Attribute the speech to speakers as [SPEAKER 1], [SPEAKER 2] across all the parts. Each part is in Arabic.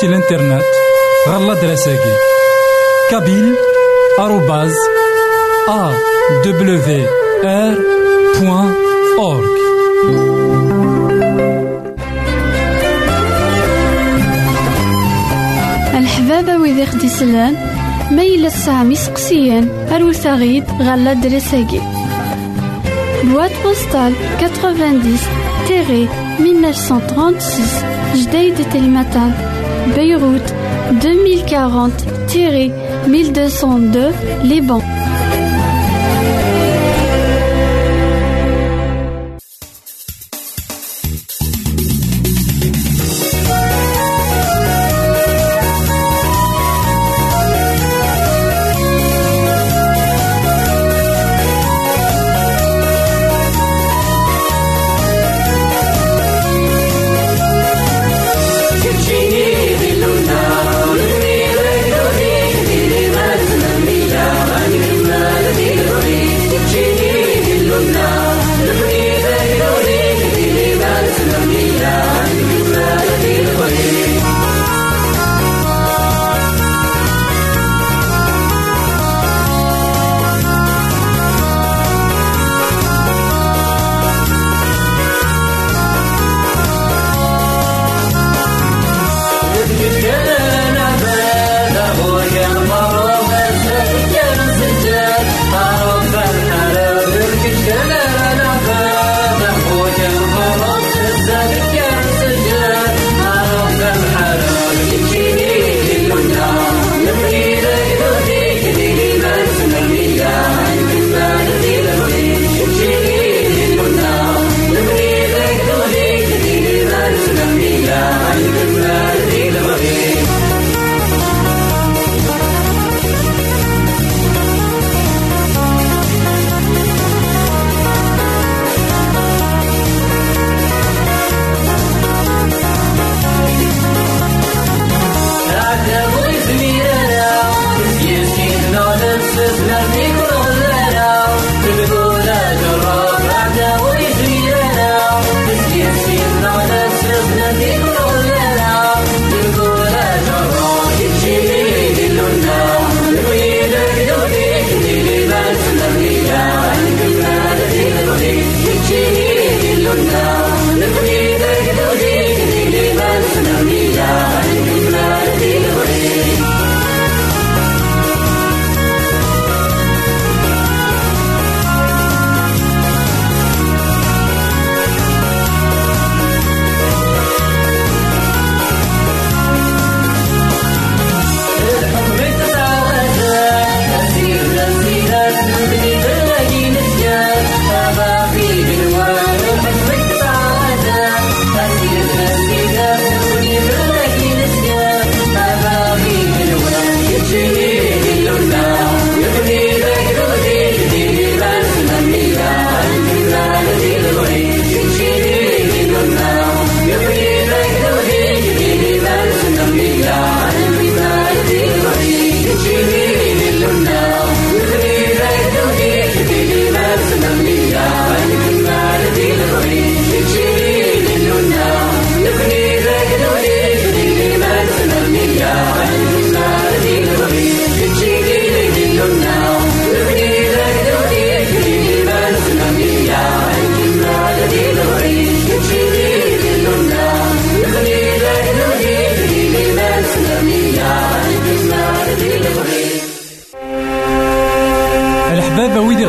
[SPEAKER 1] سي الانترنت غالا دراساكي كابيل آروباز أ دبليو آر بوان أورك
[SPEAKER 2] الحبابة ويدي خدي سلان ميلا سامي سقسيان أروثاغيد غالا دراساكي Boîte postale 90-1936 Jdeï de Telmatan Beyrouth 2040-1202 Liban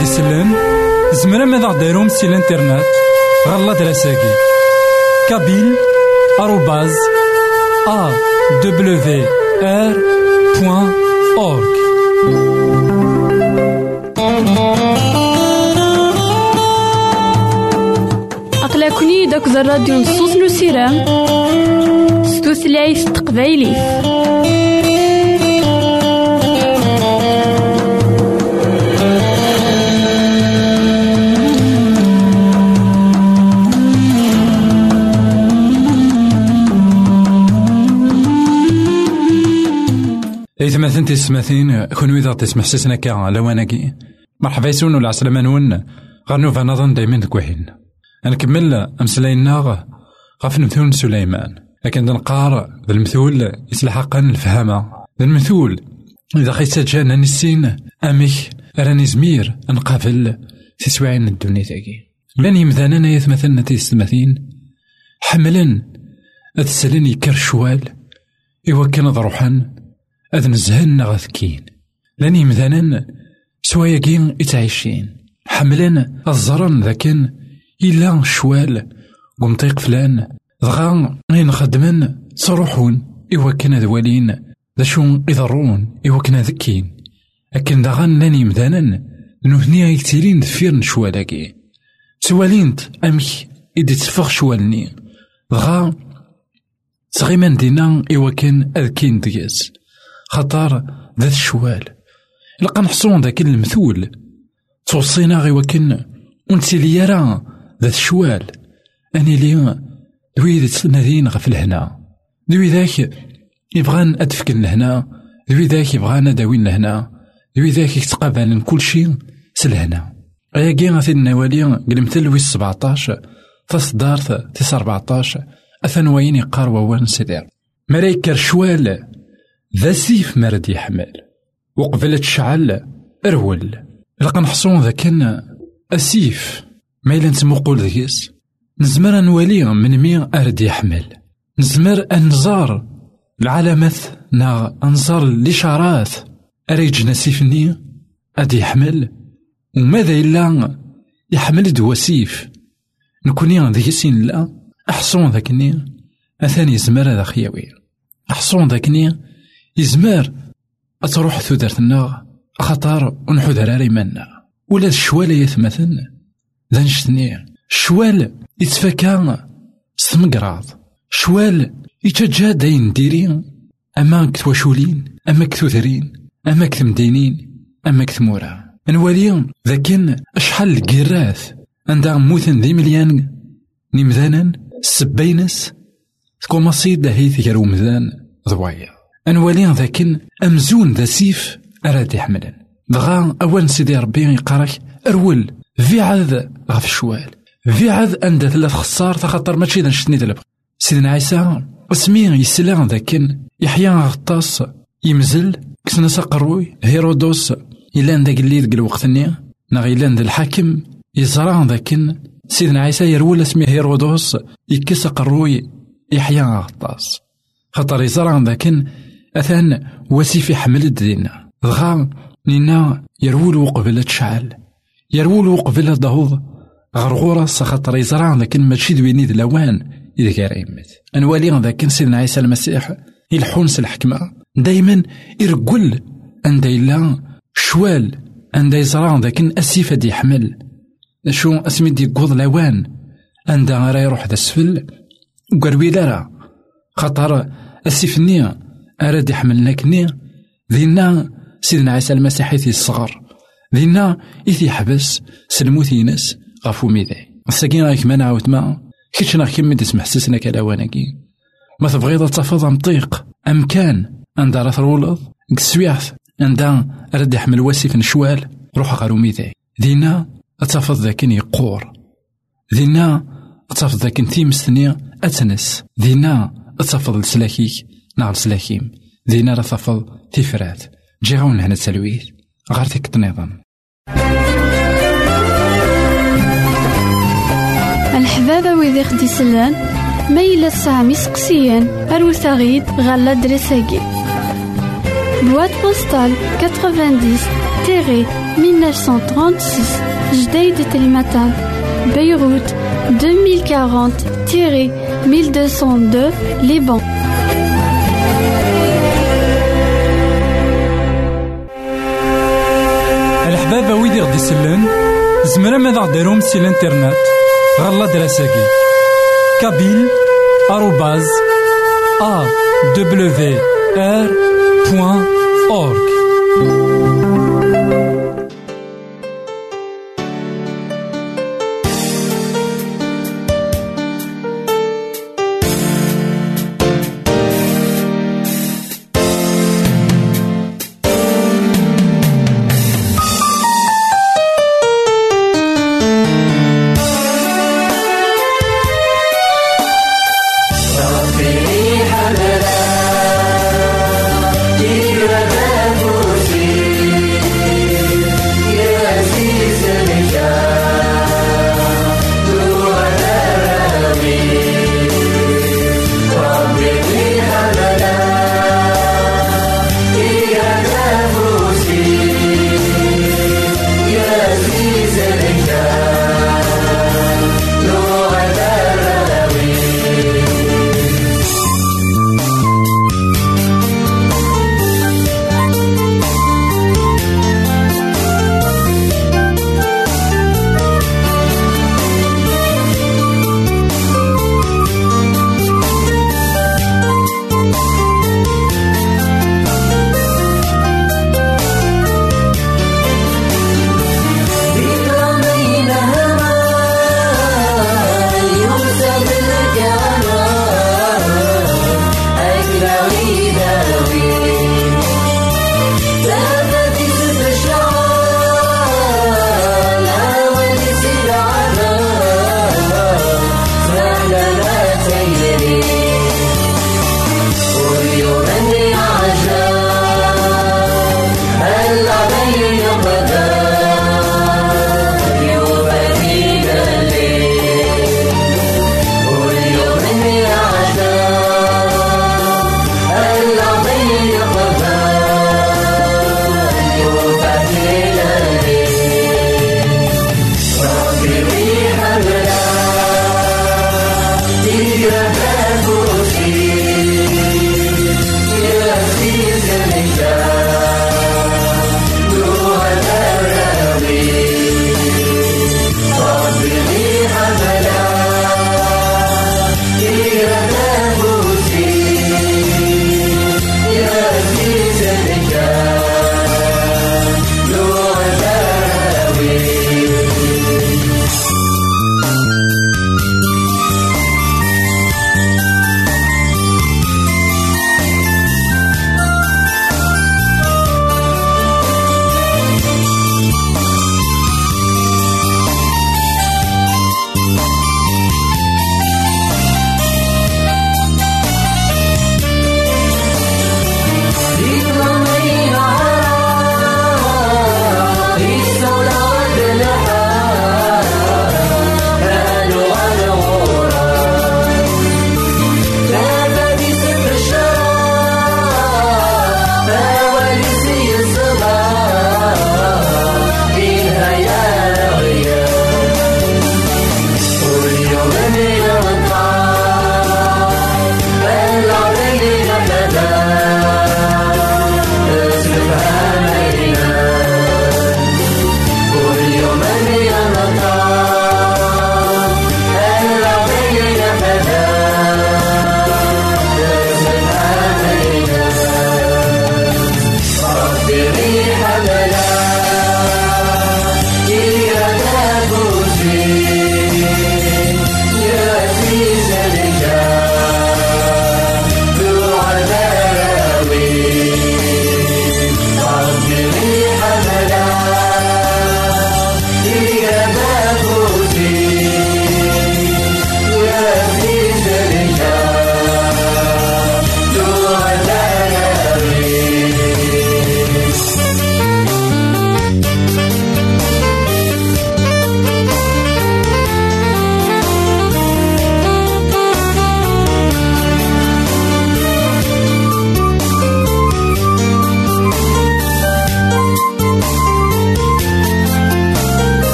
[SPEAKER 1] غدي يسلن زمرا ماذا غديرهم سي الانترنت؟ غالا دراساكي. كابيل آروباز أ آر بوان أورك
[SPEAKER 2] أقلكني داك الراديو نصوص نسيرام ستوثلايف تقبايلي
[SPEAKER 1] إذا ما ثنتي السماثين كون إذا تسمح سسنا كا لواناكي مرحبا يسون ولا عسلامة نون. غنوفا نظن دايما دكوهين نكمل أمسلاينا غف المثول سليمان. لكن نقار ذا المثول يسلحقا الفهامة. ذا المثول إذا خيسا جانا نسين أمك راني زمير نقابل تسوعين الدنيا تاكي. لأن يمثانا يثمثلنا تيستماثين حملا أتسلن يكر شوال إوا كان ضروحان أذ نزهن غثكين لأن يمثانا سوايا يتعيشين حملا الزرن ذاكن إلا شوال قمطيق فلان. دغا غين خدمن صروحون إوا كان ذوالين. ذا شو يضرون كان ذكين. أكن دغا لاني مدانا نهني يكتيرين دفير نشوالاكي سوالينت أمك إدي تفغ شوالني. دغا تغيمان دينا إوا كان أذكين دياس خطر ذات الشوال. لقا نحصون ذاك المثول. توصينا غي وكن ونتي راه ذات الشوال. أني لي دوي نادين غف الهنا دوي ذاك يبغان أدفكن لهنا. دوي ذاك يبغان داوين لهنا. دوي ذاك يتقابل كل شيء سلهنا أياكي غاثي النوالي قلمت لويس سبعتاش تصدارت تيس أربعتاش أثنوين يقار ووان سدير. مريكر شوال ذا سيف مرد يحمل وقبلت شعل أرول. لقا نحصون ذا كان أسيف ما إلا نتمقول ذيس نزمر نولي من مي أرد يحمل. نزمر أنزار العلامات نا أنزار الإشارات. أريج نسيفني أدي يحمل وماذا إلا يحمل دواسيف نكوني ذيسين لا أحصون ذاكني أثاني يزمر هذا خياوي. أحصون ذاكني يزمر. أتروح ثودرتنا خطر ونحو ذراري منا ولا الشوالة يثمثن؟ ذا نشتني. شوال يتفكا ستمقراض شوال يتجا داين ديرين. أما كتواشولين أما كتوثرين أما كتمدينين أما كتمورا نوالي ذاكن أشحال الكراث عندها موثن ذي مليان. نمذانا سبينس. تكون مصيد هيث غير ومذان ضوايا. أنوالي ذاكن أمزون ذا سيف أراد يحملن. دغا أول سيدي ربي يقارك أرول في عاد غف شوال في عاد عند ثلاث خسار تخطر ماشي ذا نشتني دلب سيدنا عيسى اسمي يسلا ذاكن يحيى غطاس يمزل كسنا سقروي هيرودوس إلا ذاك اللي ذاك الوقت نغ إلا الحاكم يزرع ذاكن سيدنا عيسى يرول اسمي هيرودوس يكس قروي يحيى غطاس. خاطر يزرع ذاكن أثان وسيف يحمل دينا دغا نينا يرول وقبل تشعل. يرول قبل دهوض غرغورة خاطر يزرع لكن ماشي دويني د لوان إذا كان يمت أنوالي ذاك سيدنا عيسى المسيح يلحونس الحكمة دايما يرقل عند إلا شوال عند يزرع ذاك أسيفة دي يحمل شو أسمي دي قوض لوان؟ عند راه يروح ذا السفل وقروي لارا خاطر السيفني أراد يحمل لكني ذينا سيدنا عيسى المسيح يثي الصغر. ذينا إثي يحبس سلموث ينس غفو ميداي. الساكين رايك ما نعاود ما كيتش ناغ كمي تسمح سسنا كلاواناكي ما تبغيض تفض مطيق أم كان عند راه ترولض كسويعث عند رد يحمل واسف نشوال. روح غارو ميداي. ذينا تفض ذاكن يقور ذينا تفض ذاكن تيمستني أتنس. ذينا تفض لسلاكيك. نار سلاكيم ذينا راه تفرات جي غاون هنا تسلويت غار تيك تنظم.
[SPEAKER 2] الحبابة ويدي خدي سلان. ميلا سامي سقسيان. أروثاغيد غالا دريساكي بواد بوستال 90 تيري 1936 جديد تلمتان بيروت 2040 تيري 1202 لبنان
[SPEAKER 1] الحبابة ويدي غدي سلان زمرا ماذا غديرهم سي الانترنت. غالا دراساكي كابيل آروباز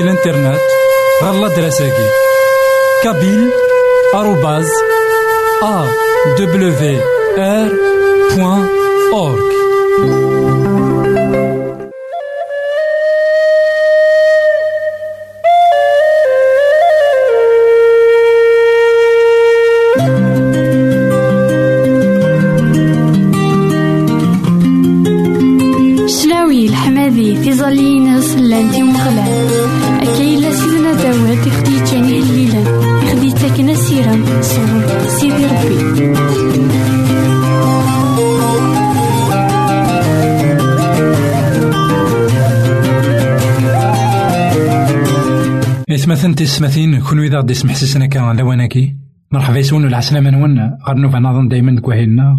[SPEAKER 1] سي الانترنت غالا دراساكي كابيل آروباز أ دبليو آر بوان أورك إثمثن تسمثين كون إذا غدي يسمح سيسنا كان لواناكي مرحبا يسون العسلامة نون غير نوفا نظن دايما كواهيلنا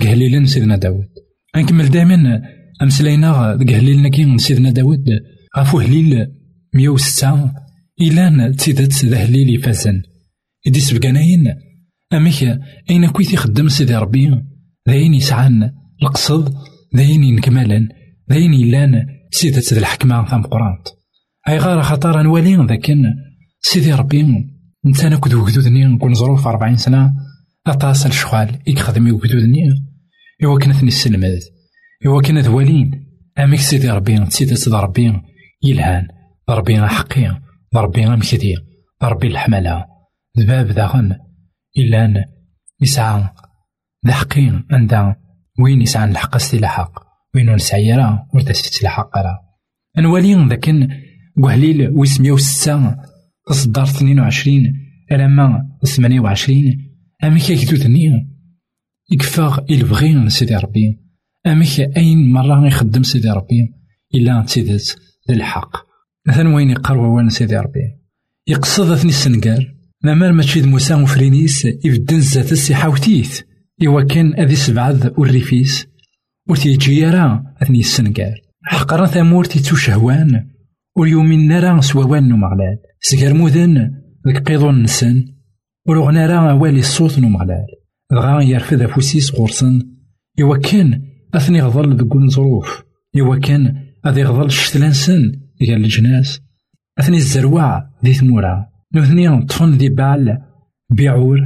[SPEAKER 1] كهليلا سيدنا داود غنكمل دايما أمسلاينا كهليلنا كي سيدنا داود غافو هليل مية وستة. إلان تيدت ذا هليل يفازن إدي سبقاناين أميك أين كويت يخدم سيدي ربي؟ ذاين يسعان القصد. ذاين ينكمالا ذاين إلان سيدت ذا الحكمة. ثم قرانت أي غار خطر نوالي ذاك سيدي ربي نتا كدو وجدودني نكون ظروف أربعين سنة أطاس الشغال يخدم وجدودني. إوا كانتني السلمات إوا كان ذوالين أميك سيدي ربي سيدي سيدي ربي يلهان. ربي حقي ربي مكدي ربي الحملة. ذباب داغن إلا أن يسعى حقي عندها وين يسعى الحق استي حق وين نسعي راه ورتسفت الحق راه نوالي ذاك قهليل ويسمية وستة تصدر اثنين وعشرين ألما ثمانية وعشرين أميك يكدو ثنية. يكفاغ البغي سيدي ربي. أميك أين مرة يخدم سيدي ربي؟ إلا تيدت ذا الحق. مثلا وين يقروا وين سيدي ربي؟ يقصد ثني السنقار مامال ماشي موسى وفرينيس يبدن زات السحاوتيث إوا كان أذي سبعة والريفيس. وتيجي راه أثني السنقار حقرا ثمور تيتو شهوان. وليومين نرى سووان نمغلال. سكر مذن ذك قيضون نسن. ورغنا راه والي الصوت نمغلال. دغا يرفد أفوسيس غورسن إوا كان أثني غضل ذكون ظروف. إوا كان أذي غضل شتلانسن ديال الجناس أثني الزروع ذي ثمورا. نوثني طفن ذي بعل بيعور.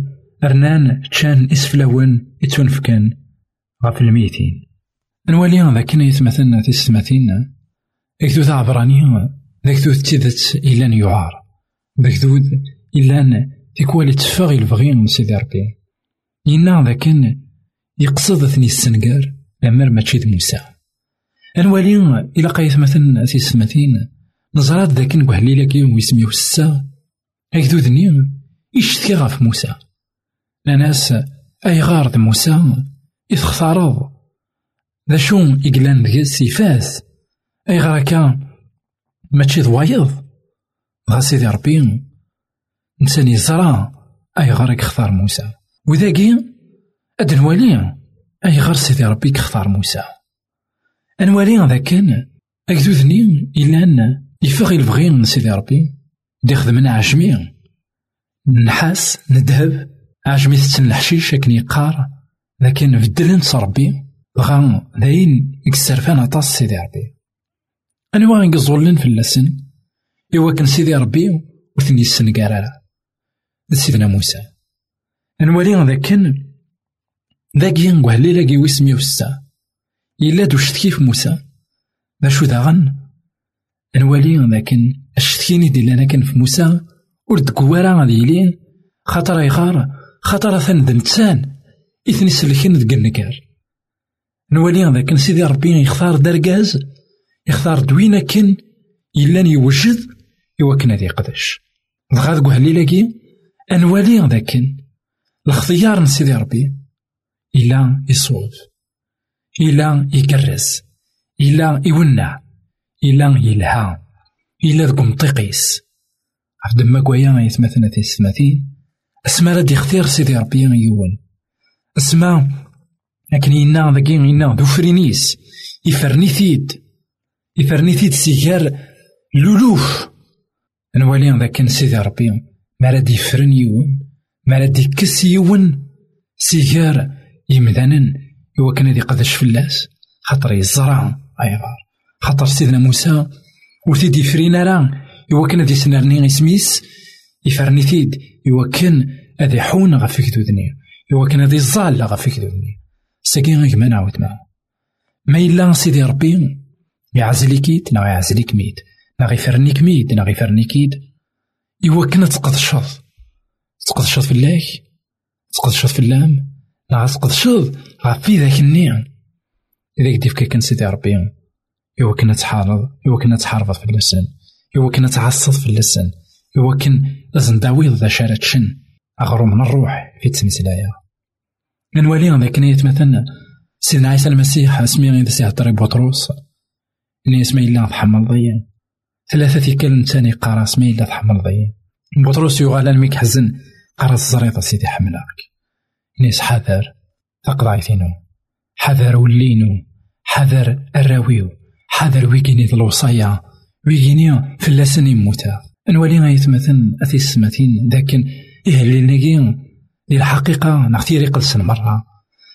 [SPEAKER 1] رنان تشان إسفلاون يتونفكان غف الميتين. نوالي ذاك يتمثلنا في السماتين. ذاك ذو عبراني ذاك ذو تيدت إلان يعار ذاك ذو إلان تكوالي تفاغي البغي من سيدي ربي إنا ذاك يقصد ثني السنقار لمر ماشي د موسى نوالي إلا قايت مثلا في السماتين نزرات ذاك نقهلي لك ويسميه السا هكذو ذني يشتكي غاف موسى لناس أي غار ذ موسى يتختارض ذا شو إقلان ذي يفاس أي غار كان ماشي ضوايض. غا سيدي ربي إنسان يزرع. أي غار يختار موسى. وذاكي أد نوالي. أي غار سيدي ربي يختار موسى. أنوالي ذا كان أكدو ذني إلا أن يفغي البغي من سيدي ربي. دي خدمنا عجمي. نحاس ندهب عجمي تتن الحشيش أكني يقار. لكن بدلن ربي. غا داين يكسرفان عطاس سيدي ربي. أنا واغي نقزولن في اللسن إوا كان سيدي ربي وثني السن قارارا سيدنا موسى. نوالي ذاك كان ذاك ينقوه ليلاكي ويسمي وسا إلا دو شتكي في موسى. ذا شو داغن نوالي لكن الشتكيني دي لنا كان في موسى. ورد قوارا غادي يلي. خاطر يغار خاطر ثان دنتسان إثني سلكين دق النكار نوالي لكن سيدي ربي يختار درقاز يختار دوينة كن إلا يوجد إوا كنا ذي قدش دغا ذكو هليلاكي أنوالي ذاكن الاختيار نسيدي ربي. إلا يصوب إلا يكرس. إلا يونع. إلا يلها إلا ذكو مطيقيس عبد ما كوايا يتمثلنا في السماثين اسما راد يختار سيدي ربي يون اسما لكن إنا ذاكي إنا ذو فرينيس. يفرني ثيد. يفرني ثيد سيجار لولوف نوالي ذاك سيدي ربي ما راد يفرن يون ما راد يكس يون سيجار يمدانن إوا كان ذي قدش فلاس خاطر يزرع أيغار خاطر سيدنا موسى وثيدي فرينا راه يوكن هادي سنرني اسميس يفرني ثيد يوكن هادي حون غف كدودني يوكن هادي الظال غف كدودني ساكين غيك ما نعاود معاه ما إلا سيدي ربي يعزلي كيد نا يعزلي كميد نا غيفرني كميد نا غيفرني كيد يوكن تقدشض تقدشض في تقدشض في اللام نا تقدشض غفي ذاك النيع. إذا كديف كان سيدي ربي. يوكن تحارض يوكن تحارض في اللسان. يوكن تعصد في اللسان. يوكن لازم داويض ذا شارت شن أغرو من الروح في تمثلايا نولي ذاك نيت مثلا سيدنا عيسى المسيح اسمي غير سي هضري إني اسمي إلا تحمل ضيا ثلاثة كلم تاني قرا اسمي إلا تحمل ضيا بطروس يغال الميك حزن قرا الزريطة سيدي حملك. نيس حذر تقضايثينو حذر ولينو. حذر الراويو حذر ويكيني الوصايا. ويكيني في اللسن يموتا نولي غيتمثل أثي السماتين لكن إيه اللي نلاقي الحقيقة نختيري قلسن مرة.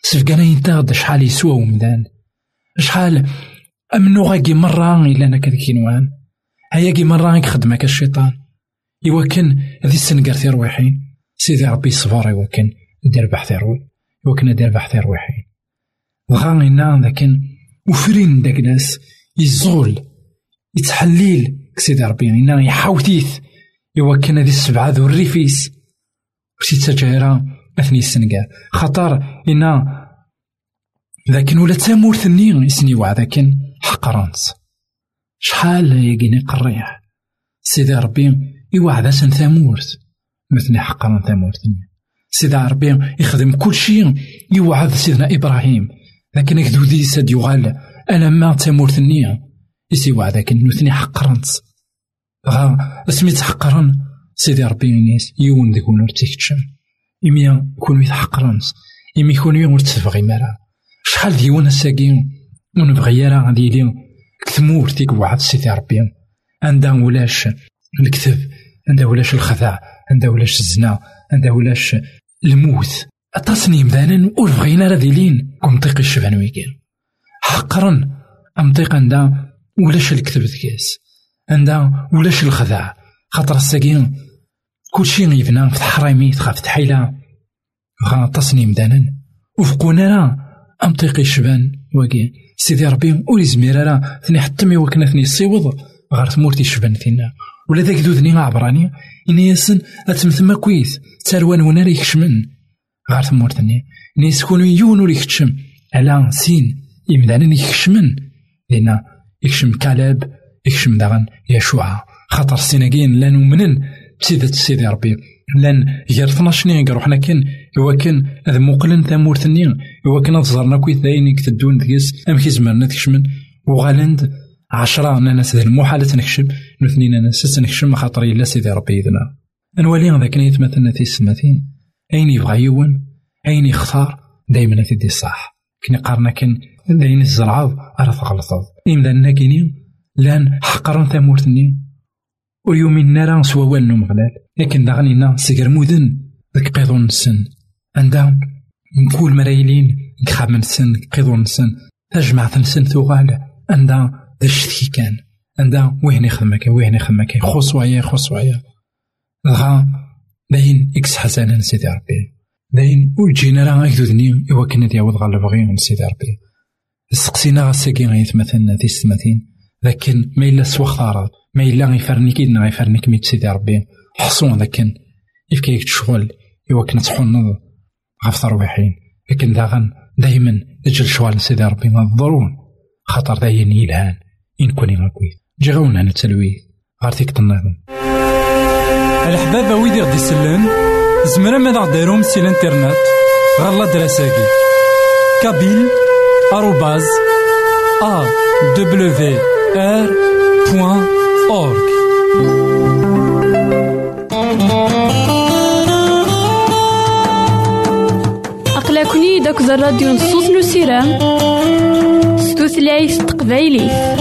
[SPEAKER 1] سفقنا ينتغد شحال يسوى ومدان. شحال أمنو غاكي مرة إلا أنا كذا كينوان؟ هيا كي مرة يخدمك الشيطان. يوكن هذي السنقر في روحين سيدي ربي صبر يوكن دير بحث روح يوكن دير بحث روحين وغانا لكن وفرين داك ناس يزول يتحليل سيدي ربي. إنا يحاوتيث. يوكن هذي السبعة ذو الريفيس وسيت جايرة أثني السنقا خطر إنا لكن ولا تامورثني يسني وعد لكن حقرانت شحال يقيني قريح سيدي ربي يوعد سن ثامورث. مثني حقران ثامورثني سيدي ربي يخدم كل شيء يوعد سيدنا إبراهيم. لكن كذو ذي ساد يغال أنا ما تامورثني يسي وعد لكن نثني حقرانت غا اسمي تحقرن سيدي ربي ينيس يون ذيك ونور تيكتشم. إميا كون ميت إمي كون يون تفغي مرا. شحال ديوان الساقين ونبغي يرا غادي يلي كثمور تيك واحد سيدي ربي. عندها ولاش الكذب عندها ولاش الخداع عندها ولاش الزنا عندها ولاش الموت. أتصني مذانا ور بغينا راه ديلين؟ كمطيق الشبان ويكين حقرا أمطيق عندها ولاش الكذب ذكاس عندها ولاش الخداع خاطر الساقين كلشي يبنى في تحريمي تخاف تحيلة غا تصنيم دانا وفقونا راه أمطيقي الشبان واقي سيدي ربي ور يزمير راه ثني حتى وكنا ثني الصيوض غار تمورتي الشبان ثينا ولا ذاك ذوذني عبراني إن ياسن أتمثما كويس تروان ونا يكشمن غار تمورتني إن يسكون يون ور يكتشم على سين يمدانا يكشمن لأن يكشم كالب يكشم داغن يشوع خاطر السيناكين لا نؤمنن بسيدة سيدي ربي لأن غير 12 نيغ روحنا كان كان هذا موقلن ثامورت النيغ هو كان تزرنا كويت داين يكتدون ديس كي زمرنا تكشمن وغالند عشرة ناس ذا المحالة تنكشم نثنين ناس تنكشم خاطر إلا سيدي ربي يدنا نولي ذاك نيت مثلا السماتين أين يبغى يون؟ أين يختار؟ دايما تدي الصح كني قارنا كان داين الزرعاض راه تغلطض إمدان كيني لأن حقرن ويومين راه سوا والنو مغلال. لكن داغنينا سيغر مودن. ذك قيضون السن عندها نقول مرايلين. كخام نسن قيضون نسن تجمع نسن ثوغال عندها ذا الشتكي كان. عندها وين يخدمك وين يخدمك خص ويا خص ويا دغا داين إكس حسنا سيدي ربي داين وجينا راه غيكدودني إوا كنا ديعود غا البغي سيدي ربي سقسينا غا غيث مثلا ذي السماتين لكن ما إلا سوا اختارض ما إلا غيفرني كيدنا غيفرني كميت سيدي ربي. حصون لكن يفكيك تشغل إوا كنا تحنض غف ترويحين. لكن داغن دايما أجل شوال سيدي ربي ما الضرون خاطر داين يلهان. إن كوني غاكويت جي غاونا نتسلوي غارتيك تنظم
[SPEAKER 3] الحبابة ويدي غدي يسلن زمرا ماذا غديرهم سي الإنترنت؟ غالا دراساكي. كابيل آروباز أ دبليو awr.org
[SPEAKER 2] أقلكني داك الراديو نصوص نسيرام ستوثلايف تقبايليه